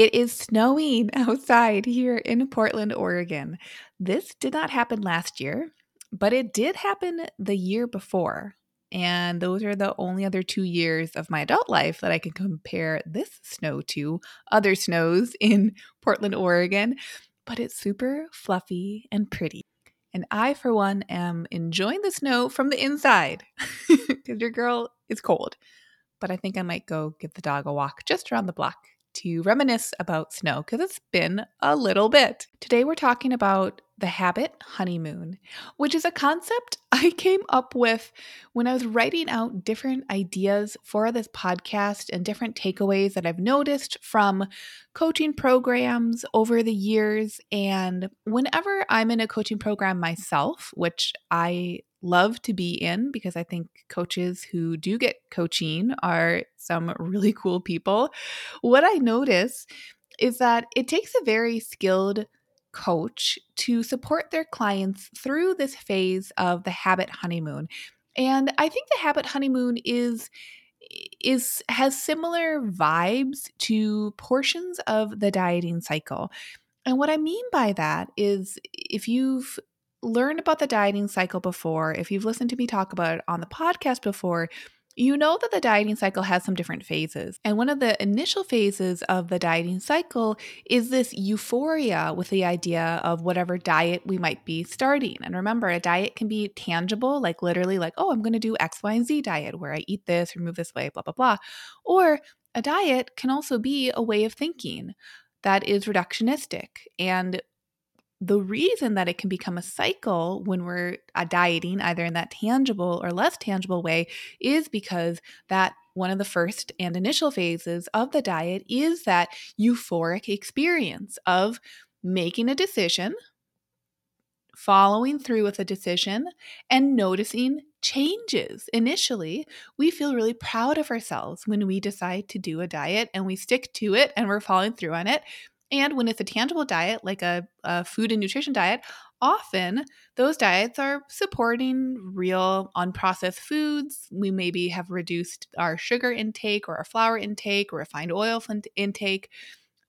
It is snowing outside here in Portland, Oregon. This did not happen last year, but it did happen the year before. And those are the only other two years of my adult life that I can compare this snow to other snows in Portland, Oregon. But it's super fluffy and pretty. And I, for one, am enjoying the snow from the inside because your girl is cold. But I think I might go give the dog a walk just around the block to reminisce about snow because it's been a little bit. Today, we're talking about the habit honeymoon, which is a concept I came up with when I was writing out different ideas for this podcast and different takeaways that I've noticed from coaching programs over the years. And whenever I'm in a coaching program myself, which I love to be in because I think coaches who do get coaching are some really cool people. What I notice is that it takes a very skilled coach to support their clients through this phase of the habit honeymoon. And I think the habit honeymoon is is has similar vibes to portions of the dieting cycle. And what I mean by that is if you've learned about the dieting cycle before, if you've listened to me talk about it on the podcast before, you know that the dieting cycle has some different phases. And one of the initial phases of the dieting cycle is this euphoria with the idea of whatever diet we might be starting. And remember, a diet can be tangible, like literally, like, oh, I'm going to do X, Y, and Z diet where I eat this remove this way, blah, blah, blah. Or a diet can also be a way of thinking that is reductionistic and the reason that it can become a cycle when we're uh, dieting, either in that tangible or less tangible way, is because that one of the first and initial phases of the diet is that euphoric experience of making a decision, following through with a decision, and noticing changes. Initially, we feel really proud of ourselves when we decide to do a diet and we stick to it and we're following through on it and when it's a tangible diet, like a, a, food and nutrition diet, often those diets are supporting real unprocessed foods. We maybe have reduced our sugar intake or our flour intake or refined oil intake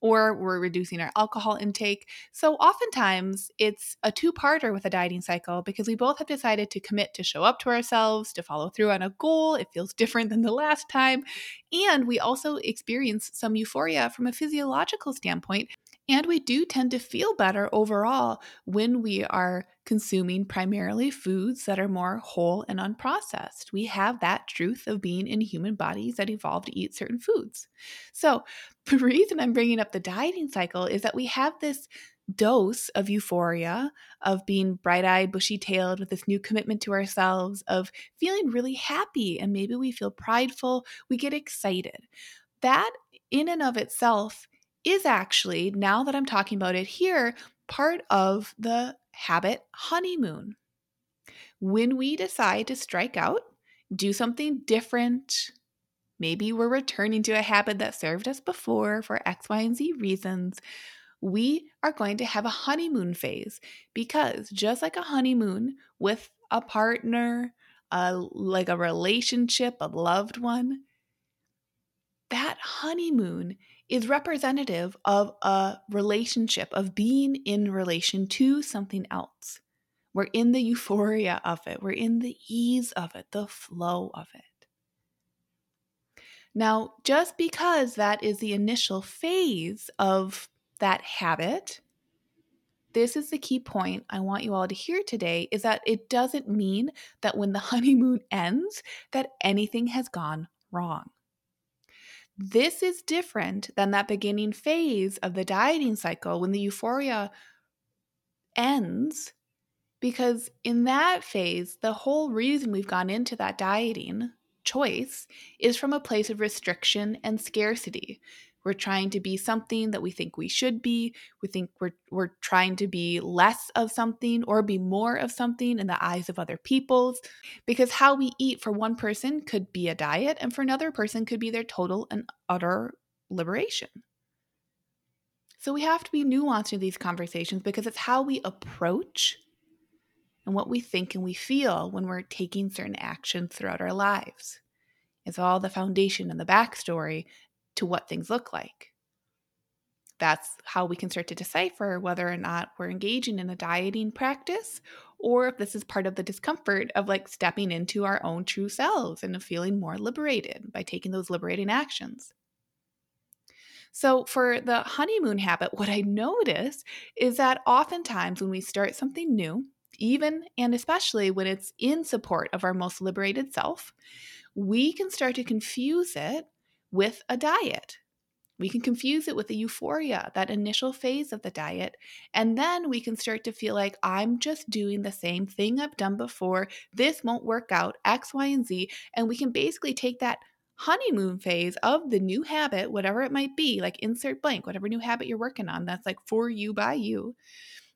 or we're reducing our alcohol intake. So, oftentimes, it's a two parter with a dieting cycle because we both have decided to commit to show up to ourselves, to follow through on a goal. It feels different than the last time. And we also experience some euphoria from a physiological standpoint and we do tend to feel better overall when we are consuming primarily foods that are more whole and unprocessed. We have that truth of being in human bodies that evolved to eat certain foods. So, the reason I'm bringing up the dieting cycle is that we have this dose of euphoria, of being bright eyed, bushy tailed with this new commitment to ourselves, of feeling really happy, and maybe we feel prideful, we get excited. That, in and of itself, is actually, now that I'm talking about it here, part of the habit honeymoon. When we decide to strike out, do something different, maybe we're returning to a habit that served us before for X, Y, and Z reasons, we are going to have a honeymoon phase because just like a honeymoon with a partner, a, like a relationship, a loved one, that honeymoon is representative of a relationship, of being in relation to something else. We're in the euphoria of it, we're in the ease of it, the flow of it. Now, just because that is the initial phase of that habit, this is the key point I want you all to hear today is that it doesn't mean that when the honeymoon ends that anything has gone wrong. This is different than that beginning phase of the dieting cycle when the euphoria ends, because in that phase, the whole reason we've gone into that dieting choice is from a place of restriction and scarcity. We're trying to be something that we think we should be. We think we're we're trying to be less of something or be more of something in the eyes of other people's because how we eat for one person could be a diet and for another person could be their total and utter liberation. So we have to be nuanced in these conversations because it's how we approach and what we think and we feel when we're taking certain actions throughout our lives. It's all the foundation and the backstory to what things look like. That's how we can start to decipher whether or not we're engaging in a dieting practice or if this is part of the discomfort of like stepping into our own true selves and of feeling more liberated by taking those liberating actions. So, for the honeymoon habit, what I notice is that oftentimes when we start something new, even and especially when it's in support of our most liberated self, we can start to confuse it with a diet. We can confuse it with the euphoria, that initial phase of the diet. And then we can start to feel like I'm just doing the same thing I've done before. This won't work out, X, Y, and Z. And we can basically take that honeymoon phase of the new habit, whatever it might be, like insert blank, whatever new habit you're working on, that's like for you by you.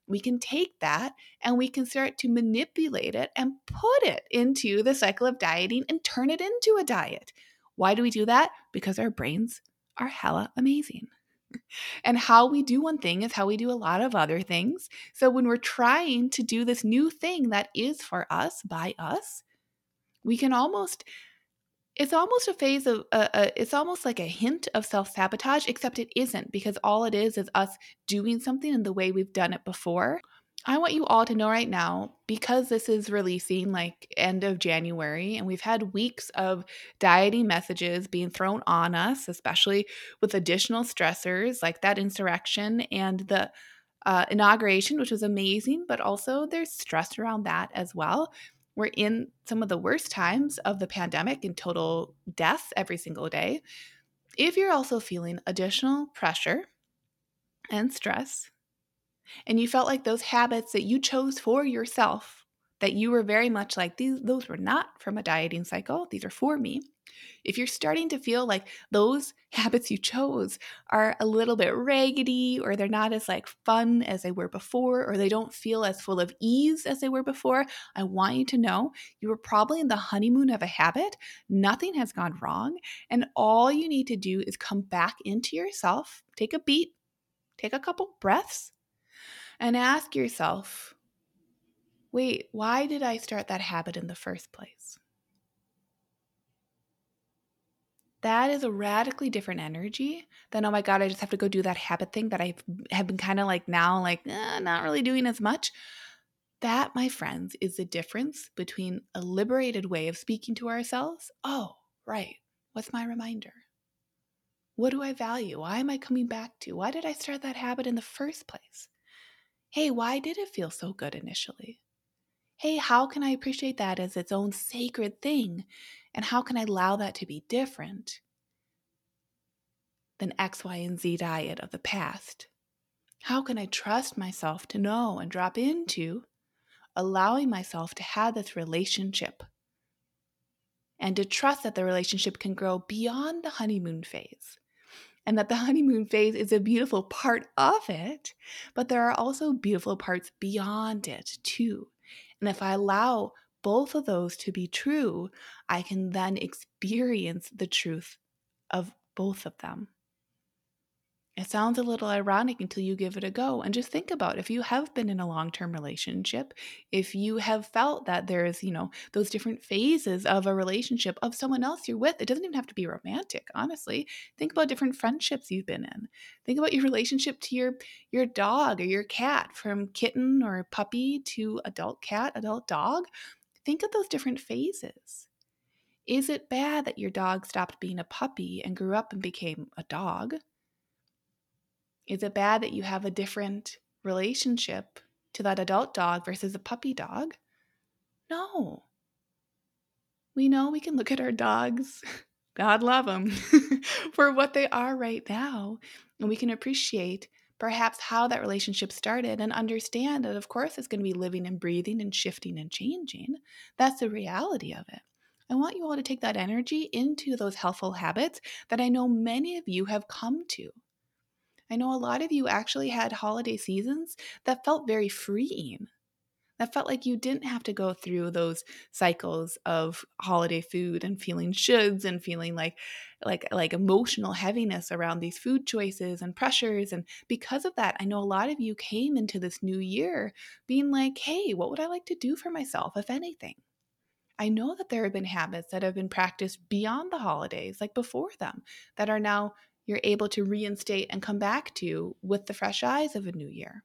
We can take that and we can start to manipulate it and put it into the cycle of dieting and turn it into a diet. Why do we do that? Because our brains are hella amazing. And how we do one thing is how we do a lot of other things. So when we're trying to do this new thing that is for us by us, we can almost it's almost a phase of uh, uh, it's almost like a hint of self-sabotage except it isn't because all it is is us doing something in the way we've done it before i want you all to know right now because this is releasing like end of january and we've had weeks of dieting messages being thrown on us especially with additional stressors like that insurrection and the uh, inauguration which was amazing but also there's stress around that as well we're in some of the worst times of the pandemic and total deaths every single day. If you're also feeling additional pressure and stress, and you felt like those habits that you chose for yourself, that you were very much like, these, those were not from a dieting cycle, these are for me, if you're starting to feel like those habits you chose are a little bit raggedy or they're not as like fun as they were before or they don't feel as full of ease as they were before, I want you to know you were probably in the honeymoon of a habit. Nothing has gone wrong, and all you need to do is come back into yourself, take a beat, take a couple breaths and ask yourself, "Wait, why did I start that habit in the first place?" that is a radically different energy than oh my god i just have to go do that habit thing that i have been kind of like now like eh, not really doing as much. That my friends is the difference between a liberated way of speaking to ourselves. Oh right. What's my reminder? What do i value? Why am i coming back to? Why did i start that habit in the first place hey why did it feel so good initially hey how can i appreciate that as its own sacred thing and how can I allow that to be different than X, Y, and Z diet of the past? How can I trust myself to know and drop into allowing myself to have this relationship and to trust that the relationship can grow beyond the honeymoon phase? And that the honeymoon phase is a beautiful part of it, but there are also beautiful parts beyond it too. And if I allow both of those to be true, I can then experience the truth of both of them. It sounds a little ironic until you give it a go. And just think about if you have been in a long term relationship, if you have felt that there's, you know, those different phases of a relationship of someone else you're with, it doesn't even have to be romantic, honestly. Think about different friendships you've been in. Think about your relationship to your your dog or your cat from kitten or puppy to adult cat, adult dog. Think of those different phases. Is it bad that your dog stopped being a puppy and grew up and became a dog? Is it bad that you have a different relationship to that adult dog versus a puppy dog? No. We know we can look at our dogs, God love them, for what they are right now, and we can appreciate perhaps how that relationship started and understand that, of course, it's going to be living and breathing and shifting and changing. That's the reality of it. I want you all to take that energy into those healthful habits that I know many of you have come to. I know a lot of you actually had holiday seasons that felt very freeing. That felt like you didn't have to go through those cycles of holiday food and feeling shoulds and feeling like like like emotional heaviness around these food choices and pressures and because of that I know a lot of you came into this new year being like, "Hey, what would I like to do for myself if anything?" I know that there have been habits that have been practiced beyond the holidays, like before them, that are now you're able to reinstate and come back to with the fresh eyes of a new year.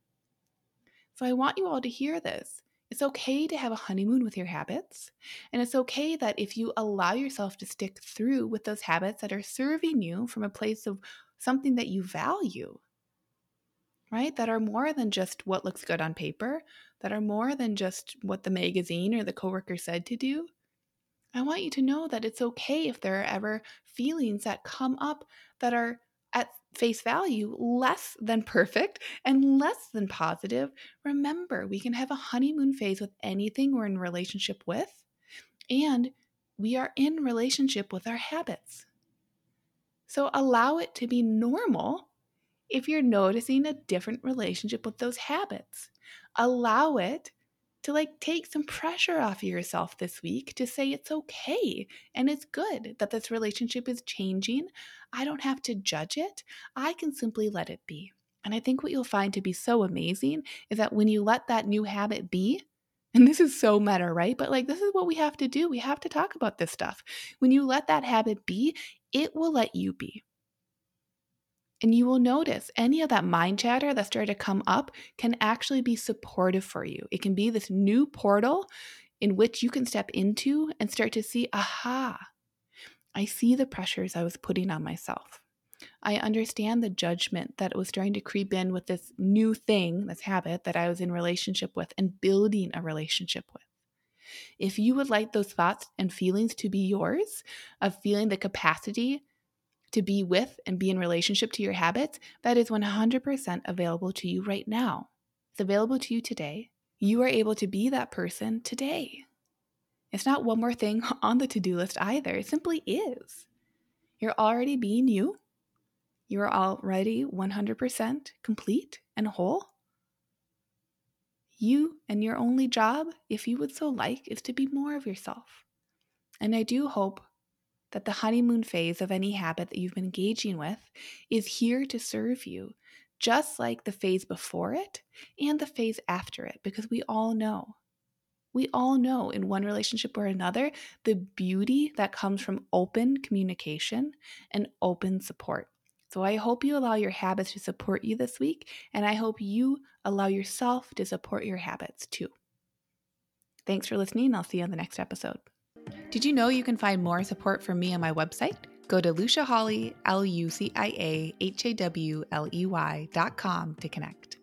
So I want you all to hear this. It's okay to have a honeymoon with your habits. And it's okay that if you allow yourself to stick through with those habits that are serving you from a place of something that you value, right? That are more than just what looks good on paper, that are more than just what the magazine or the coworker said to do. I want you to know that it's okay if there are ever feelings that come up that are at face value less than perfect and less than positive. Remember, we can have a honeymoon phase with anything we're in relationship with, and we are in relationship with our habits. So allow it to be normal if you're noticing a different relationship with those habits. Allow it to like take some pressure off of yourself this week to say it's okay and it's good that this relationship is changing. I don't have to judge it. I can simply let it be. And I think what you'll find to be so amazing is that when you let that new habit be, and this is so meta, right? But like, this is what we have to do. We have to talk about this stuff. When you let that habit be, it will let you be. And you will notice any of that mind chatter that started to come up can actually be supportive for you. It can be this new portal in which you can step into and start to see, aha, I see the pressures I was putting on myself. I understand the judgment that was starting to creep in with this new thing, this habit that I was in relationship with and building a relationship with. If you would like those thoughts and feelings to be yours, of feeling the capacity to be with and be in relationship to your habits, that is 100% available to you right now. It's available to you today. You are able to be that person today. It's not one more thing on the to do list either, it simply is. You're already being you. You are already 100% complete and whole. You and your only job, if you would so like, is to be more of yourself. And I do hope that the honeymoon phase of any habit that you've been engaging with is here to serve you, just like the phase before it and the phase after it, because we all know. We all know in one relationship or another the beauty that comes from open communication and open support. So I hope you allow your habits to support you this week, and I hope you allow yourself to support your habits too. Thanks for listening. I'll see you on the next episode. Did you know you can find more support from me on my website? Go to Lucia Hawley, L U C I A H A W L E Y dot com to connect.